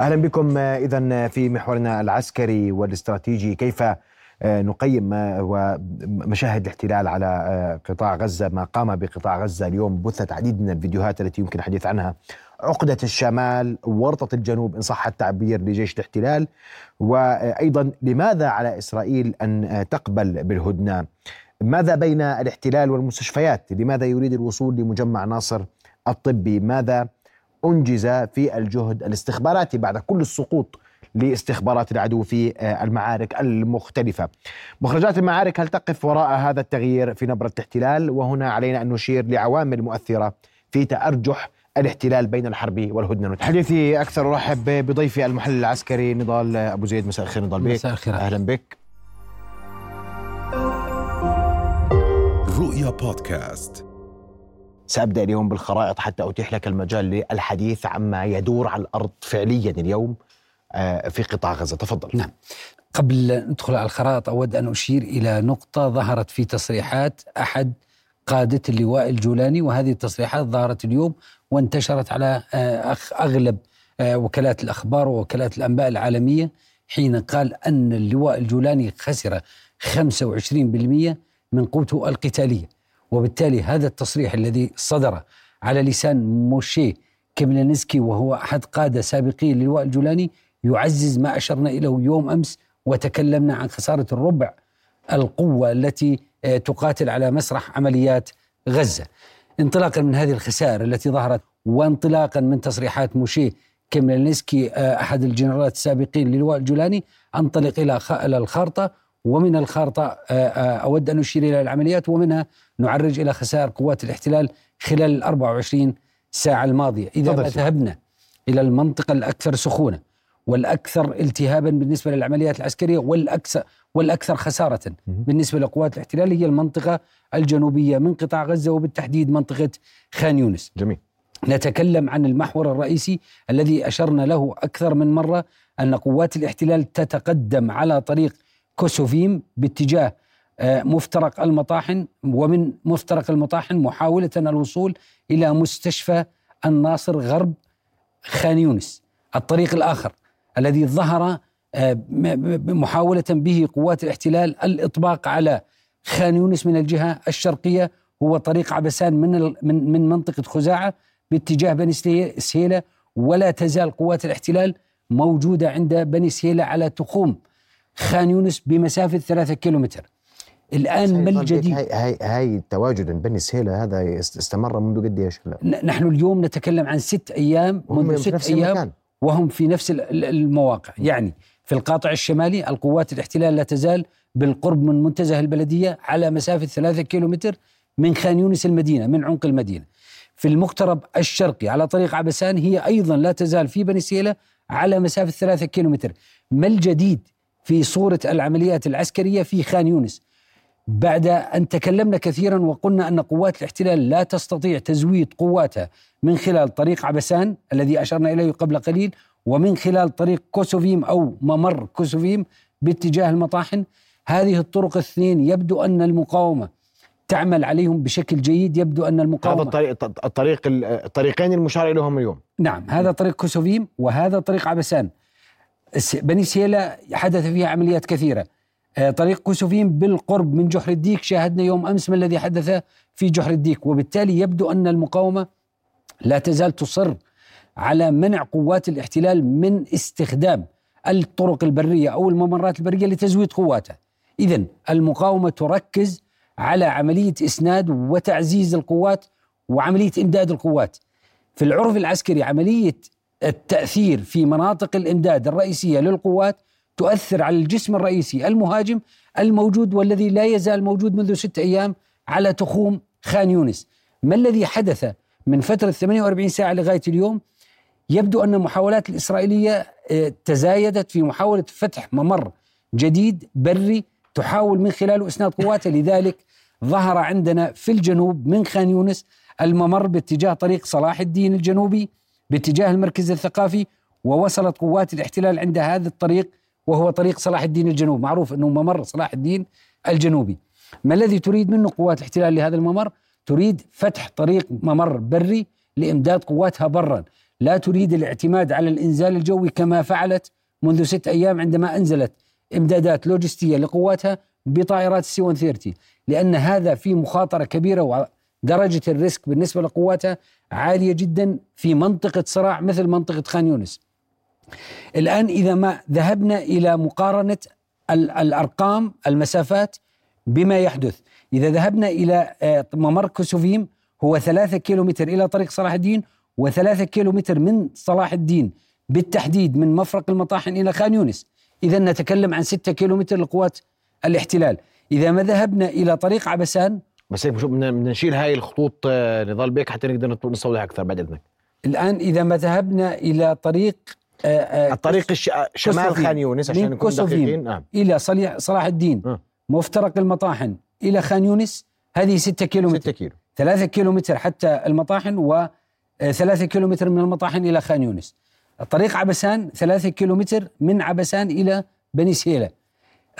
أهلا بكم اذا في محورنا العسكري والاستراتيجي. كيف نقيم ومشاهد الاحتلال على قطاع غزة؟ ما قام بقطاع غزة اليوم بثت عديد من الفيديوهات التي يمكن الحديث عنها. عقدة الشمال ورطة الجنوب إن صح التعبير لجيش الاحتلال. وأيضا لماذا على إسرائيل أن تقبل بالهدنة؟ ماذا بين الاحتلال والمستشفيات؟ لماذا يريد الوصول لمجمع ناصر الطبي؟ ماذا أنجز في الجهد الاستخباراتي بعد كل السقوط لاستخبارات العدو في المعارك المختلفة. مخرجات المعارك هل تقف وراء هذا التغيير في نبرة الاحتلال؟ وهنا علينا أن نشير لعوامل مؤثرة في تأرجح الاحتلال بين الحرب والهدنة. حديثي أكثر أرحب بضيفي المحلل العسكري نضال أبو زيد. مساء الخير نضال بك. مساء الخير. أهلا بك. رؤيا بودكاست. سأبدأ اليوم بالخرائط حتى أتيح لك المجال للحديث عما يدور على الأرض فعليا اليوم في قطاع غزة. تفضل. نعم. قبل ندخل على الخرائط أود أن أشير إلى نقطة ظهرت في تصريحات أحد قادة اللواء الجولاني وهذه التصريحات ظهرت اليوم وانتشرت على أغلب وكالات الأخبار ووكالات الأنباء العالمية حين قال أن اللواء الجولاني خسر 25% من قوته القتالية. وبالتالي هذا التصريح الذي صدر على لسان موشي كيملينسكي وهو أحد قادة سابقين للواء الجولاني يعزز ما أشرنا إليه يوم أمس وتكلمنا عن خسارة الربع القوة التي تقاتل على مسرح عمليات غزة. انطلاقا من هذه الخسائر التي ظهرت وانطلاقا من تصريحات موشي كيملينسكي أحد الجنرالات السابقين للواء الجولاني أنطلق إلى الخارطة ومن الخارطة أود أن أشير إلى العمليات ومنها نعرج إلى خسائر قوات الاحتلال خلال ال 24 ساعة الماضية. إذا ما ذهبنا إلى المنطقة الأكثر سخونة والأكثر التهابا بالنسبة للعمليات العسكرية والأكثر والأكثر خسارة بالنسبة لقوات الاحتلال هي المنطقة الجنوبية من قطاع غزة وبالتحديد منطقة خان يونس. جميل. نتكلم عن المحور الرئيسي الذي أشرنا له أكثر من مرة أن قوات الاحتلال تتقدم على طريق كوسوفيم باتجاه مفترق المطاحن ومن مفترق المطاحن محاولة الوصول إلى مستشفى الناصر غرب خان يونس الطريق الآخر الذي ظهر محاولة به قوات الاحتلال الإطباق على خان يونس من الجهة الشرقية هو طريق عبسان من من من منطقة خزاعة باتجاه بني سهيلة ولا تزال قوات الاحتلال موجودة عند بني سهيلة على تخوم. خان يونس بمسافة ثلاثة كيلومتر. الآن ما الجديد؟ هاي, هاي, هاي التواجد بين سهيلة هذا استمر منذ قد إيش؟ نحن اليوم نتكلم عن ست أيام منذ ست أيام المكان. وهم في نفس المواقع. يعني في القاطع الشمالي القوات الاحتلال لا تزال بالقرب من منتزه البلدية على مسافة ثلاثة كيلومتر من خان يونس المدينة من عمق المدينة. في المقترب الشرقي على طريق عبسان هي أيضا لا تزال في بني سيلة على مسافة ثلاثة كيلومتر. ما الجديد؟ في صورة العمليات العسكرية في خان يونس. بعد أن تكلمنا كثيرا وقلنا أن قوات الاحتلال لا تستطيع تزويد قواتها من خلال طريق عبسان الذي أشرنا إليه قبل قليل ومن خلال طريق كوسوفيم أو ممر كوسوفيم باتجاه المطاحن. هذه الطرق الاثنين يبدو أن المقاومة تعمل عليهم بشكل جيد يبدو أن المقاومة هذا الطريق الطريق الطريقين المشار إليهم اليوم. نعم هذا طريق كوسوفيم وهذا طريق عبسان. بني سيلا حدث فيها عمليات كثيرة طريق كوسوفيم بالقرب من جحر الديك شاهدنا يوم أمس ما الذي حدث في جحر الديك وبالتالي يبدو أن المقاومة لا تزال تصر على منع قوات الاحتلال من استخدام الطرق البرية أو الممرات البرية لتزويد قواتها. اذا المقاومة تركز على عملية إسناد وتعزيز القوات وعملية إمداد القوات. في العرف العسكري عملية التأثير في مناطق الإمداد الرئيسية للقوات تؤثر على الجسم الرئيسي المهاجم الموجود والذي لا يزال موجود منذ ستة أيام على تخوم خان يونس. ما الذي حدث من فترة 48 ساعة لغاية اليوم؟ يبدو أن المحاولات الإسرائيلية تزايدت في محاولة فتح ممر جديد بري تحاول من خلاله إسناد قواتها لذلك ظهر عندنا في الجنوب من خان يونس الممر باتجاه طريق صلاح الدين الجنوبي باتجاه المركز الثقافي ووصلت قوات الاحتلال عند هذا الطريق وهو طريق صلاح الدين الجنوب معروف أنه ممر صلاح الدين الجنوبي. ما الذي تريد منه قوات الاحتلال لهذا الممر؟ تريد فتح طريق ممر بري لإمداد قواتها برا. لا تريد الاعتماد على الإنزال الجوي كما فعلت منذ ست أيام عندما أنزلت إمدادات لوجستية لقواتها بطائرات ال C 130 لأن هذا في مخاطرة كبيرة ودرجة ال risk بالنسبة لقواتها عالية جدا في منطقة صراع مثل منطقة خان يونس. الآن إذا ما ذهبنا إلى مقارنة الأرقام المسافات بما يحدث. إذا ذهبنا إلى آه، ممر كوسوفيم هو ثلاثة كيلومتر إلى طريق صلاح الدين وثلاثة كيلومتر من صلاح الدين بالتحديد من مفرق المطاحن إلى خان يونس. إذا نتكلم عن ستة كيلومتر لقوات الاحتلال. إذا ما ذهبنا إلى طريق عبسان بس هيك بدنا نشيل هاي الخطوط آه، نضال بيك حتى نقدر نستوضح أكثر بعد إذنك. الآن إذا ما ذهبنا إلى طريق آه، الطريق الش... شمال خان يونس عشان نكون دقيقين. نعم. إلى صلاح الدين أه. مفترق المطاحن إلى خان يونس هذه 6 كيلو متر 6 كيلو. 3 كيلو متر حتى المطاحن و 3 كيلو متر من المطاحن إلى خان يونس. طريق عبسان 3 كيلو متر من عبسان إلى بني سهيلة.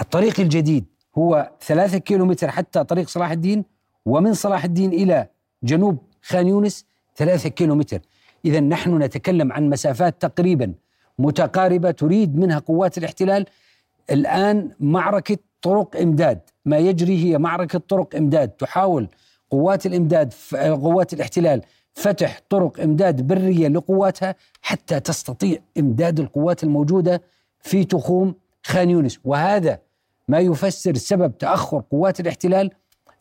الطريق الجديد هو 3 كيلو متر حتى طريق صلاح الدين ومن صلاح الدين إلى جنوب خان يونس 3 كيلو متر إذا نحن نتكلم عن مسافات تقريبا متقاربة تريد منها قوات الاحتلال. الآن معركة طرق إمداد. ما يجري هي معركة طرق إمداد. تحاول قوات الإمداد قوات الاحتلال فتح طرق إمداد برية لقواتها حتى تستطيع إمداد القوات الموجودة في تخوم خان يونس. وهذا ما يفسر سبب تأخر قوات الاحتلال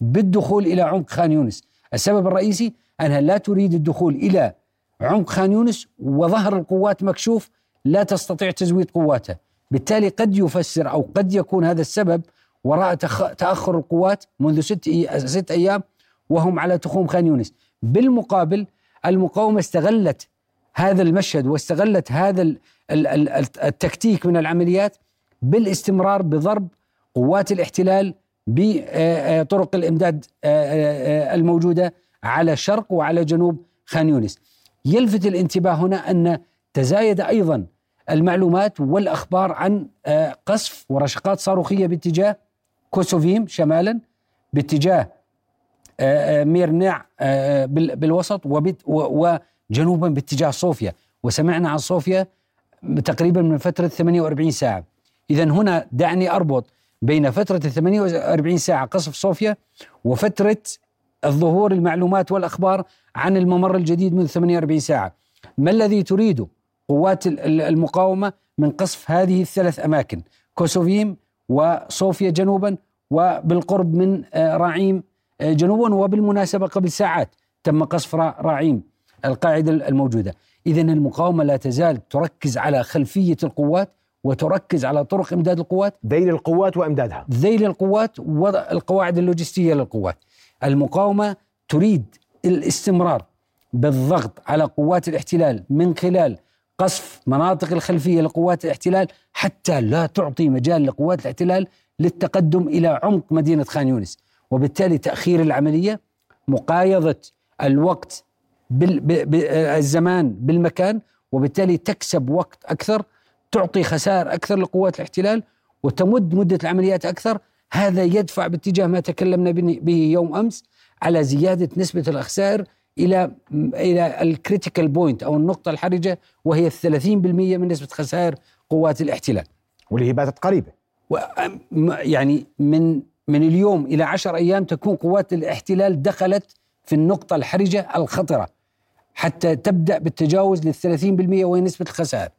بالدخول إلى عمق خان يونس. السبب الرئيسي أنها لا تريد الدخول إلى عمق خان يونس وظهر القوات مكشوف لا تستطيع تزويد قواتها. بالتالي قد يفسر أو قد يكون هذا السبب وراء تأخر القوات منذ ست, ست أيام وهم على تخوم خان يونس. بالمقابل المقاومة استغلت هذا المشهد واستغلت هذا التكتيك من العمليات بالاستمرار بضرب قوات الاحتلال بطرق الإمداد الموجودة على شرق وعلى جنوب خان يونس. يلفت الانتباه هنا أن تزايد أيضا المعلومات والأخبار عن قصف ورشقات صاروخية باتجاه كوسوفيم شمالا باتجاه ميرنع بالوسط وجنوبا باتجاه صوفيا وسمعنا عن صوفيا تقريبا من فترة 48 ساعة اذا هنا دعني أربط بين فترة ال 48 ساعة قصف صوفيا وفترة الظهور المعلومات والأخبار عن الممر الجديد منذ 48 ساعة. ما الذي تريده قوات المقاومة من قصف هذه الثلاث أماكن؟ كوسوفيم وصوفيا جنوبا وبالقرب من آه، راعيم آه، جنوبا وبالمناسبة قبل ساعات تم قصف راعيم القاعدة الموجودة. اذا المقاومة لا تزال تركز على خلفية القوات وتركز على طرق إمداد القوات ذيل القوات وإمدادها. ذيل القوات والقواعد اللوجستية للقوات. المقاومة تريد الاستمرار بالضغط على قوات الاحتلال من خلال قصف مناطق الخلفية لقوات الاحتلال حتى لا تعطي مجال لقوات الاحتلال للتقدم إلى عمق مدينة خان يونس. وبالتالي تأخير العملية مقايضة الوقت بالزمان بالمكان وبالتالي تكسب وقت أكثر تعطي خسائر أكثر لقوات الاحتلال وتمد مدة العمليات أكثر هذا يدفع باتجاه ما تكلمنا به يوم أمس على زيادة نسبة الخسائر إلى إلى ال critical point أو النقطة الحرجة وهي 30% من نسبة خسائر قوات الاحتلال. واللي هي باتت قريبة. يعني من من اليوم إلى 10 أيام تكون قوات الاحتلال دخلت في النقطة الحرجة الخطرة حتى تبدأ بالتجاوز لل 30% وهي نسبة الخسائر.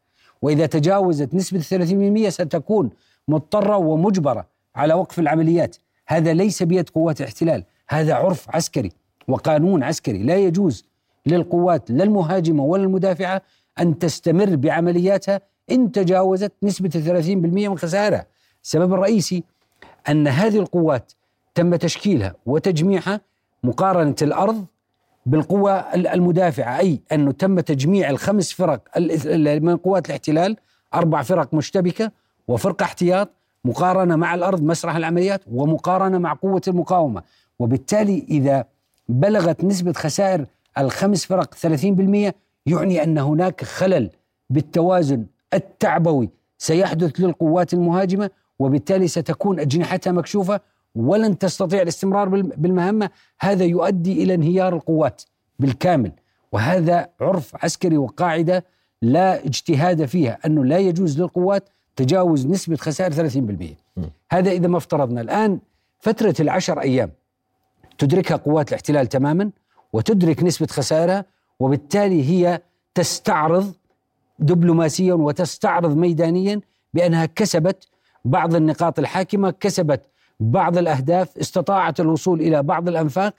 وإذا تجاوزت نسبة 30% ستكون مضطرة ومجبرة على وقف العمليات. هذا ليس بيد قوات الاحتلال، هذا عرف عسكري. وقانون عسكري لا يجوز للقوات لا المهاجمة ولا المدافعة أن تستمر بعملياتها إن تجاوزت نسبة 30% من خسائرها السبب الرئيسي أن هذه القوات تم تشكيلها وتجميعها مقارنة الأرض بالقوة المدافعة أي أنه تم تجميع الخمس فرق من قوات الاحتلال أربع فرق مشتبكة وفرقة احتياط مقارنة مع الأرض مسرح العمليات ومقارنة مع قوة المقاومة. وبالتالي إذا بلغت نسبة خسائر الخمس فرق 30% يعني أن هناك خلل بالتوازن التعبوي سيحدث للقوات المهاجمة وبالتالي ستكون أجنحتها مكشوفة ولن تستطيع الاستمرار بالمهمة. هذا يؤدي إلى انهيار القوات بالكامل. وهذا عرف عسكري وقاعدة لا اجتهاد فيها. أنه لا يجوز للقوات تجاوز نسبة خسائر 30% هذا إذا ما افترضنا. الآن فترة العشر أيام تدركها قوات الاحتلال تماما وتدرك نسبة خسائرها وبالتالي هي تستعرض دبلوماسيا وتستعرض ميدانيا بأنها كسبت بعض النقاط الحاكمة كسبت بعض الأهداف استطاعت الوصول إلى بعض الأنفاق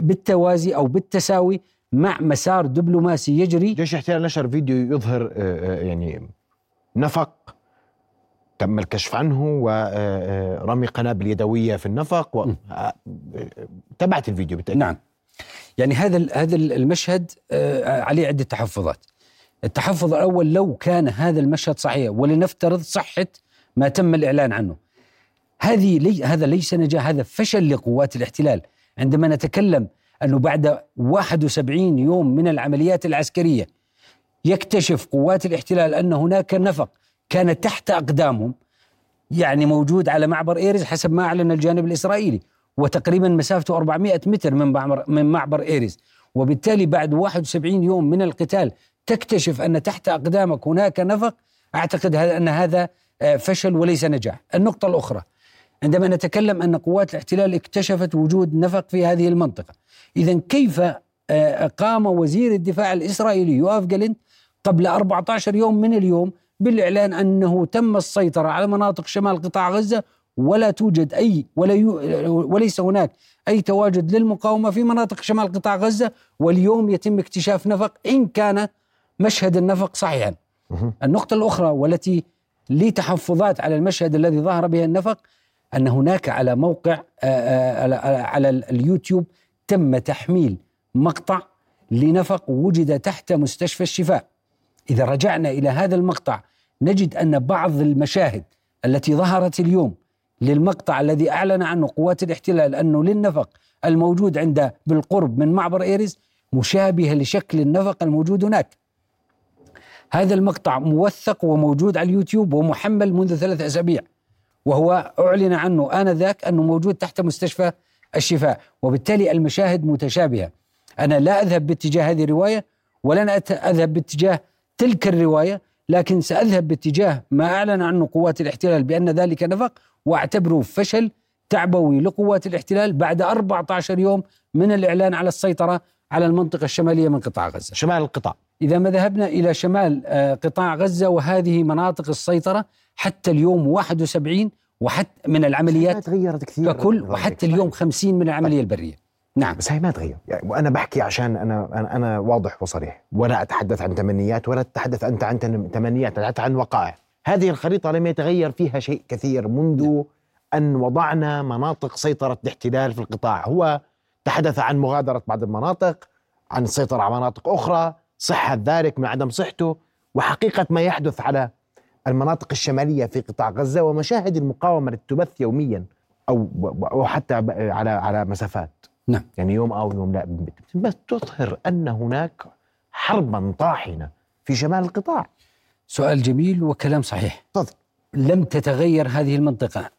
بالتوازي أو بالتساوي مع مسار دبلوماسي يجري. جيش الاحتلال نشر فيديو يظهر آه، آه، يعني نفق تم الكشف عنه ورمي آه، قنابل يدوية في النفق و... تابعت الفيديو بالتأكيد. نعم. يعني هذا هذا المشهد عليه عدة تحفظات. التحفظ الأول لو كان هذا المشهد صحيح ولنفترض صحة ما تم الإعلان عنه. هذه لي هذا ليس نجاح هذا فشل لقوات الاحتلال. عندما نتكلم أنه بعد 71 يوم من العمليات العسكرية يكتشف قوات الاحتلال أن هناك نفق كان تحت أقدامهم يعني موجود على معبر إيرز حسب ما أعلن الجانب الإسرائيلي وتقريبا مسافته 400 متر من معبر من معبر إيرز. وبالتالي بعد 71 يوم من القتال تكتشف أن تحت أقدامك هناك نفق. أعتقد أن هذا آه، فشل وليس نجاح. النقطة الأخرى عندما نتكلم أن قوات الاحتلال اكتشفت وجود نفق في هذه المنطقة. اذا كيف آه، قام وزير الدفاع الإسرائيلي يوآف جالنت قبل 14 يوم من اليوم بالإعلان أنه تم السيطرة على مناطق شمال قطاع غزة ولا توجد أي ولا يو وليس هناك أي تواجد للمقاومة في مناطق شمال قطاع غزة واليوم يتم اكتشاف نفق إن كان مشهد النفق صحيحا. النقطة الأخرى والتي لي تحفظات على المشهد الذي ظهر به النفق أن هناك على موقع آه، آه، على اليوتيوب تم تحميل مقطع لنفق وجد تحت مستشفى الشفاء. إذا رجعنا إلى هذا المقطع نجد أن بعض المشاهد التي ظهرت اليوم للمقطع الذي أعلن عنه قوات الاحتلال أنه للنفق الموجود عند بالقرب من معبر إيريز مشابهه لشكل النفق الموجود هناك. هذا المقطع موثق وموجود على اليوتيوب ومحمل منذ ثلاث أسابيع. وهو أعلن عنه آنذاك أنه موجود تحت مستشفى الشفاء، وبالتالي المشاهد متشابهة. أنا لا أذهب باتجاه هذه الرواية ولن أذهب باتجاه تلك الرواية لكن سأذهب باتجاه ما أعلن عنه قوات الاحتلال بأن ذلك نفق وأعتبره فشل تعبوي لقوات الاحتلال بعد 14 يوم من الإعلان على السيطرة على المنطقة الشمالية من قطاع غزة. شمال القطاع. إذا ما ذهبنا إلى شمال آه، قطاع غزة وهذه مناطق السيطرة حتى اليوم 71 وحتى من العمليات تغيرت كثير ككل وحتى اليوم 50 من العملية البرية. نعم. بس هي ما تغير يعني وأنا بحكي عشان أنا أنا, أنا واضح وصريح. ولا أتحدث عن تمنيات ولا تتحدث أنت عن تمنيات أتحدث عن وقائع. هذه الخريطة لم يتغير فيها شيء كثير منذ نعم. أن وضعنا مناطق سيطرة الاحتلال في القطاع. هو تحدث عن مغادرة بعض المناطق عن السيطرة على مناطق أخرى صحة ذلك من عدم صحته وحقيقة ما يحدث على المناطق الشمالية في قطاع غزة ومشاهد المقاومة التي تبث يوميا أو أو حتى على على مسافات. نعم. يعني يوم أو يوم لا. بس تظهر أن هناك حربا طاحنة في شمال القطاع. سؤال جميل وكلام صحيح. تفضل. لم تتغير هذه المنطقة.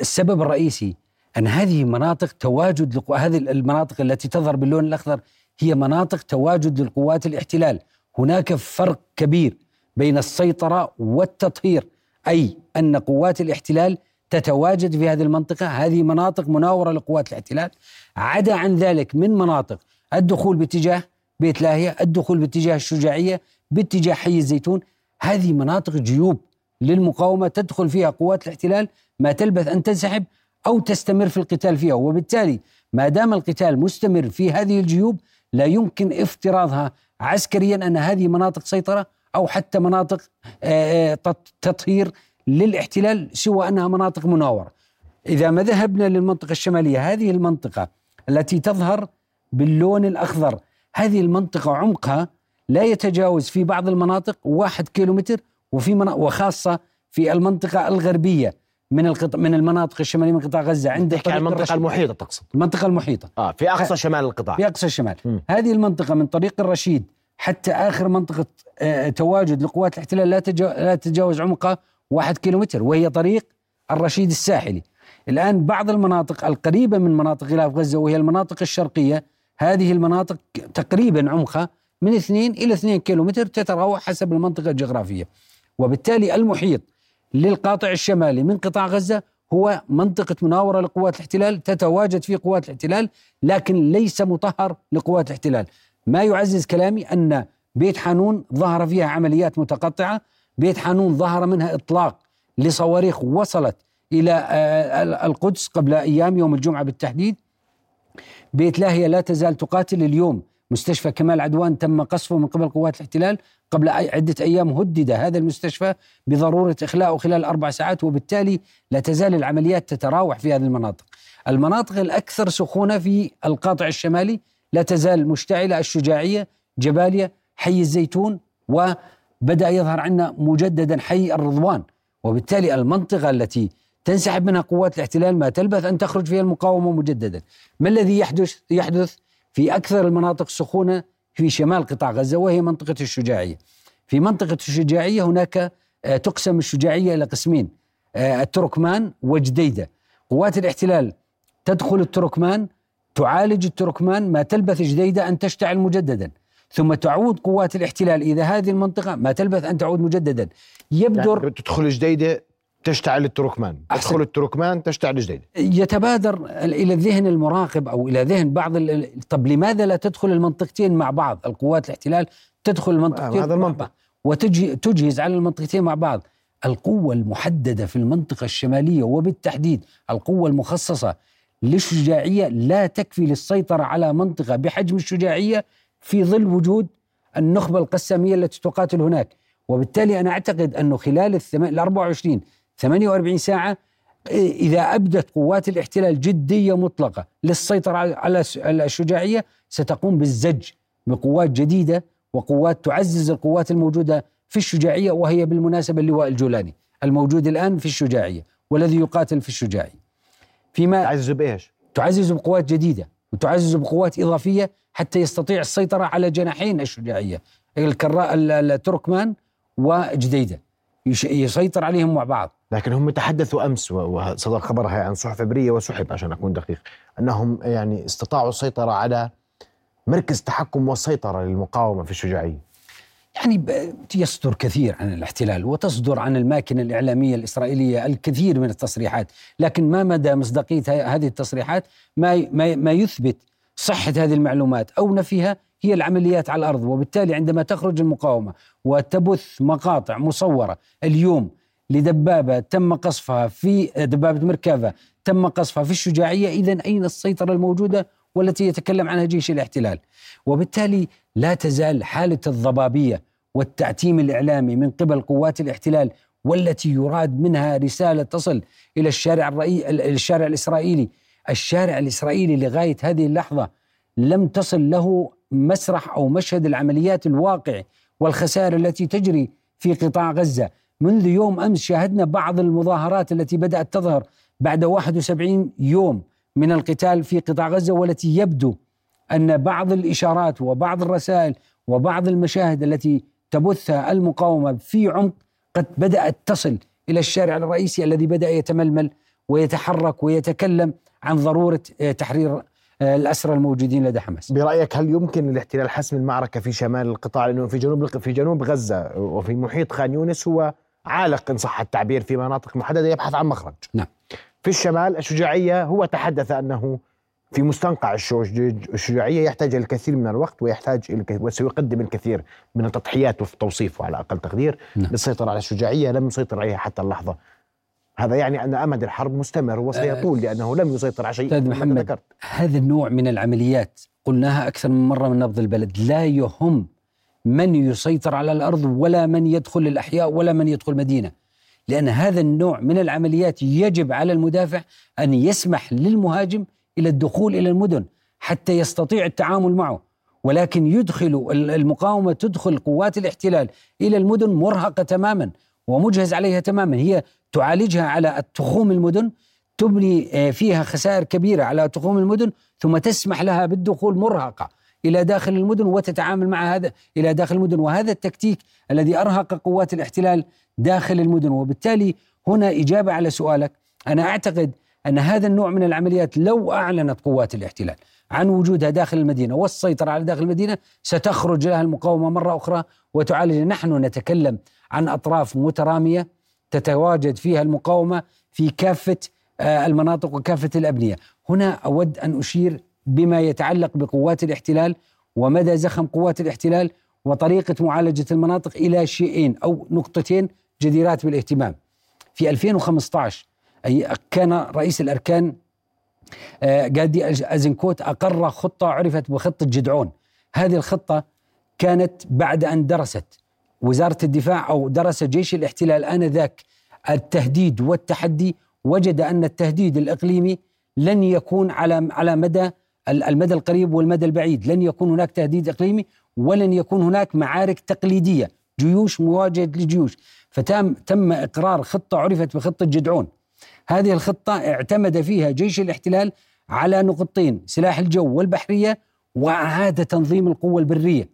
السبب الرئيسي أن هذه مناطق تواجد هذه المناطق التي تظهر باللون الأخضر هي مناطق تواجد للقوات الاحتلال. هناك فرق كبير بين السيطرة والتطهير أي أن قوات الاحتلال تتواجد في هذه المنطقة. هذه مناطق مناورة لقوات الاحتلال. عدا عن ذلك من مناطق الدخول باتجاه بيت لاهية الدخول باتجاه الشجاعية باتجاه حي الزيتون هذه مناطق جيوب للمقاومة تدخل فيها قوات الاحتلال. ما تلبث أن تنسحب أو تستمر في القتال فيها. وبالتالي ما دام القتال مستمر في هذه الجيوب لا يمكن افتراضها عسكريا أن هذه مناطق سيطرة أو حتى مناطق آه، آه، تطهير للاحتلال سوى أنها مناطق مناورة. إذا ما ذهبنا للمنطقة الشمالية هذه المنطقة التي تظهر باللون الأخضر هذه المنطقة عمقها لا يتجاوز في بعض المناطق واحد كيلومتر وفي وخاصة في المنطقة الغربية من القط... من المناطق الشمالية من قطاع غزة. عند تحكي عن المنطقة الرشيد. المحيطة تقصد. المنطقة المحيطة. آه في أقصى شمال القطاع. في أقصى الشمال. م. هذه المنطقة من طريق الرشيد حتى آخر منطقة آه تواجد لقوات الاحتلال لا, تجا... لا تتجاوز عمقها واحد كيلومتر وهي طريق الرشيد الساحلي. الآن بعض المناطق القريبة من مناطق غلاف غزة وهي المناطق الشرقية هذه المناطق تقريبا عمقها من 2 إلى 2 كيلومتر تتراوح حسب المنطقة الجغرافية. وبالتالي المحيط للقاطع الشمالي من قطاع غزة هو منطقة مناورة لقوات الاحتلال تتواجد فيه قوات الاحتلال لكن ليس مطهر لقوات الاحتلال. ما يعزز كلامي أن بيت حانون ظهر فيها عمليات متقطعة بيت حانون ظهر منها إطلاق لصواريخ وصلت إلى آه، القدس قبل أيام يوم الجمعة بالتحديد. بيت لاهية لا تزال تقاتل اليوم مستشفى كمال عدوان تم قصفه من قبل قوات الاحتلال قبل عدة أيام هدد هذا المستشفى بضرورة إخلاءه خلال أربع ساعات وبالتالي لا تزال العمليات تتراوح في هذه المناطق. المناطق الأكثر سخونة في القاطع الشمالي لا تزال مشتعلة الشجاعية جباليا حي الزيتون وبدأ يظهر عندنا مجددا حي الرضوان. وبالتالي المنطقة التي تنسحب منها قوات الاحتلال ما تلبث أن تخرج فيها المقاومة مجددا. ما الذي يحدث يحدث؟ في أكثر المناطق سخونة في شمال قطاع غزة وهي منطقة الشجاعية. في منطقة الشجاعية هناك آه، تقسم الشجاعية إلى قسمين آه، التركمان وجديدة. قوات الاحتلال تدخل التركمان تعالج التركمان ما تلبث جديدة أن تشتعل مجددا. ثم تعود قوات الاحتلال إلى هذه المنطقة ما تلبث أن تعود مجددا. يبدر يعني تدخل جديدة تشتعل التركمان. أحسن. تدخل التركمان تشتعل جديدة يتبادر إلى الذهن المراقب أو إلى ذهن بعض طب لماذا لا تدخل المنطقتين مع بعض؟ القوات الاحتلال تدخل المنطقتين هذا المنطق. وتجهز على المنطقتين مع بعض. القوة المحددة في المنطقة الشمالية وبالتحديد القوة المخصصة للشجاعية لا تكفي للسيطرة على منطقة بحجم الشجاعية في ظل وجود النخبة القسامية التي تقاتل هناك. وبالتالي أنا أعتقد أنه خلال ال 24 48 ساعة إذا أبدت قوات الاحتلال جدية مطلقة للسيطرة على الشجاعية ستقوم بالزج بقوات جديدة وقوات تعزز القوات الموجودة في الشجاعية وهي بالمناسبة اللواء الجولاني الموجود الآن في الشجاعية والذي يقاتل في الشجاعية فيما تعزز بإيش؟ تعزز بقوات جديدة وتعزز بقوات إضافية حتى يستطيع السيطرة على جناحين الشجاعية الكراء التركمان وجديدة يسيطر عليهم مع بعض لكن هم تحدثوا أمس وصدر خبر عن صحف عبريه وسحب عشان أكون دقيق أنهم يعني استطاعوا السيطرة على مركز تحكم والسيطرة للمقاومة في الشجاعية يعني يصدر كثير عن الاحتلال وتصدر عن الماكنة الإعلامية الإسرائيلية الكثير من التصريحات، لكن ما مدى مصداقية هذه التصريحات؟ ما ما يثبت صحة هذه المعلومات أو نفيها هي العمليات على الأرض، وبالتالي عندما تخرج المقاومة وتبث مقاطع مصورة اليوم لدبابة تم قصفها في دبابة مركافة تم قصفها في الشجاعية إذا أين السيطرة الموجودة والتي يتكلم عنها جيش الاحتلال؟ وبالتالي لا تزال حالة الضبابية والتعتيم الإعلامي من قبل قوات الاحتلال والتي يراد منها رسالة تصل إلى الشارع الرئي الشارع الإسرائيلي. الشارع الإسرائيلي لغاية هذه اللحظة لم تصل له مسرح أو مشهد العمليات الواقع والخسائر التي تجري في قطاع غزة. منذ يوم أمس شاهدنا بعض المظاهرات التي بدأت تظهر بعد 71 يوم من القتال في قطاع غزة والتي يبدو أن بعض الإشارات وبعض الرسائل وبعض المشاهد التي تبثها المقاومة في عمق قد بدأت تصل إلى الشارع الرئيسي الذي بدأ يتململ ويتحرك ويتكلم عن ضرورة تحرير الأسرى الموجودين لدى حماس. برأيك هل يمكن للاحتلال حسم المعركة في شمال القطاع لأنه في جنوب في جنوب غزة وفي محيط خان يونس هو عالق إن صح التعبير في مناطق محددة يبحث عن مخرج نعم في الشمال الشجاعية هو تحدث أنه في مستنقع الشجاعية يحتاج الكثير من الوقت ويحتاج وسيقدم الكثير من التضحيات وفي توصيفه على أقل تقدير نعم. للسيطرة على الشجاعية لم يسيطر عليها حتى اللحظة هذا يعني أن أمد الحرب مستمر وسيطول لأنه لم يسيطر على شيء محمد ذكرت. هذا النوع من العمليات قلناها أكثر من مرة من نبض البلد لا يهم من يسيطر على الأرض ولا من يدخل الأحياء ولا من يدخل مدينة لأن هذا النوع من العمليات يجب على المدافع أن يسمح للمهاجم إلى الدخول إلى المدن حتى يستطيع التعامل معه ولكن يدخل المقاومة تدخل قوات الاحتلال إلى المدن مرهقة تماما ومجهز عليها تماما هي تعالجها على تخوم المدن تبني آه، فيها خسائر كبيرة على تخوم المدن ثم تسمح لها بالدخول مرهقة إلى داخل المدن وتتعامل مع هذا إلى داخل المدن. وهذا التكتيك الذي أرهق قوات الاحتلال داخل المدن. وبالتالي هنا إجابة على سؤالك. أنا أعتقد أن هذا النوع من العمليات لو أعلنت قوات الاحتلال عن وجودها داخل المدينة والسيطرة على داخل المدينة ستخرج لها المقاومة مرة أخرى وتعالج. نحن نتكلم عن أطراف مترامية تتواجد فيها المقاومة في كافة آه، المناطق وكافة الأبنية. هنا أود أن أشير بما يتعلق بقوات الاحتلال ومدى زخم قوات الاحتلال وطريقة معالجة المناطق إلى شيئين أو نقطتين جديرات بالاهتمام. في 2015 أي كان رئيس الأركان جادي آه، أزنكوت أقر خطة عرفت بخطة جدعون هذه الخطة كانت بعد أن درست وزارة الدفاع أو درس جيش الاحتلال آنذاك التهديد والتحدي وجد أن التهديد الإقليمي لن يكون على على مدى المدى القريب والمدى البعيد. لن يكون هناك تهديد إقليمي ولن يكون هناك معارك تقليدية. جيوش مواجهة لجيوش فتم تم إقرار خطة عرفت بخطة جدعون. هذه الخطة اعتمد فيها جيش الاحتلال على نقطتين سلاح الجو والبحرية وأعاد تنظيم القوة البرية.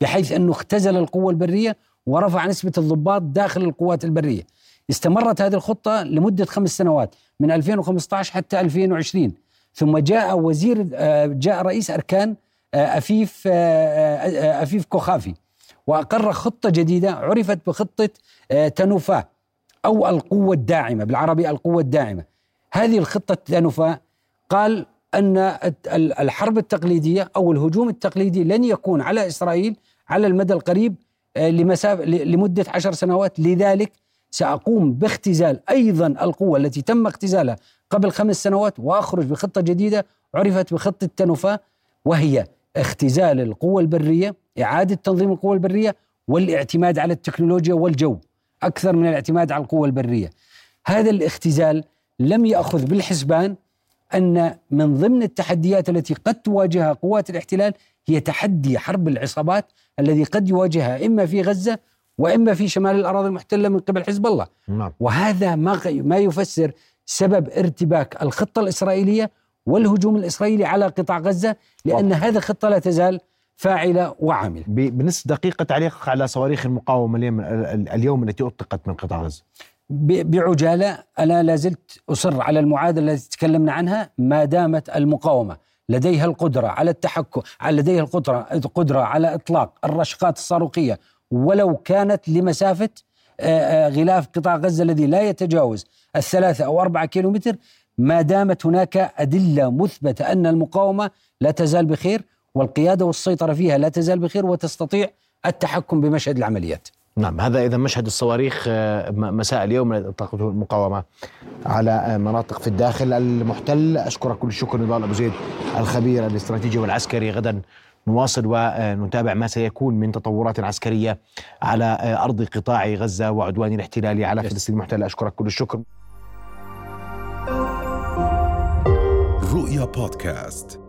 بحيث أنه اختزل القوة البرية ورفع نسبة الضباط داخل القوات البرية. استمرت هذه الخطة لمدة خمس سنوات من 2015 حتى 2020 ثم جاء وزير آه، جاء رئيس أركان آه، أفيف آه، أفيف كوخافي. وأقر خطة جديدة عرفت بخطة تنوفا أو القوة الداعمة بالعربي القوة الداعمة. هذه الخطة تنوفا قال أن الحرب التقليدية أو الهجوم التقليدي لن يكون على إسرائيل على المدى القريب لمسافة لمدة عشر سنوات. لذلك سأقوم باختزال أيضا القوة التي تم اختزالها قبل خمس سنوات وأخرج بخطة جديدة عرفت بخطة تنوفا وهي اختزال القوة البرية إعادة تنظيم القوة البرية والاعتماد على التكنولوجيا والجو. أكثر من الاعتماد على القوة البرية. هذا الاختزال لم يأخذ بالحسبان أن من ضمن التحديات التي قد تواجهها قوات الاحتلال هي تحدي حرب العصابات الذي قد يواجهها إما في غزة وإما في شمال الأراضي المحتلة من قبل حزب الله نعم. وهذا ما ما يفسر سبب ارتباك الخطة الإسرائيلية والهجوم الإسرائيلي على قطاع غزة لأن هذه الخطه لا تزال فاعلة وعاملة. بنص دقيقة تعليق على صواريخ المقاومة اليوم اليوم التي أطلقت من قطاع غزة. بعجالة أنا لا زلت أصر على المعادله التي تكلمنا عنها ما دامت المقاومة. لديها القدرة على التحكم لديها القدرة القدرة على إطلاق الرشقات الصاروخية. ولو كانت لمسافة آه، آه، غلاف قطاع غزة الذي لا يتجاوز الثلاثة أو أربعة كيلومتر ما دامت هناك أدلة مثبتة أن المقاومة لا تزال بخير والقيادة والسيطرة فيها لا تزال بخير وتستطيع التحكم بمشهد العمليات. نعم هذا إذا مشهد الصواريخ آه، مساء اليوم طاقته المقاومة على مناطق في الداخل المحتل. أشكرك كل الشكر نضال أبو زيد الخبير الاستراتيجي والعسكري. غدا نواصل ونتابع ما سيكون من تطورات عسكرية على أرض قطاع غزة وعدوان الاحتلال على فلسطين المحتلة أشكرك كل الشكر. رؤيا بودكاست.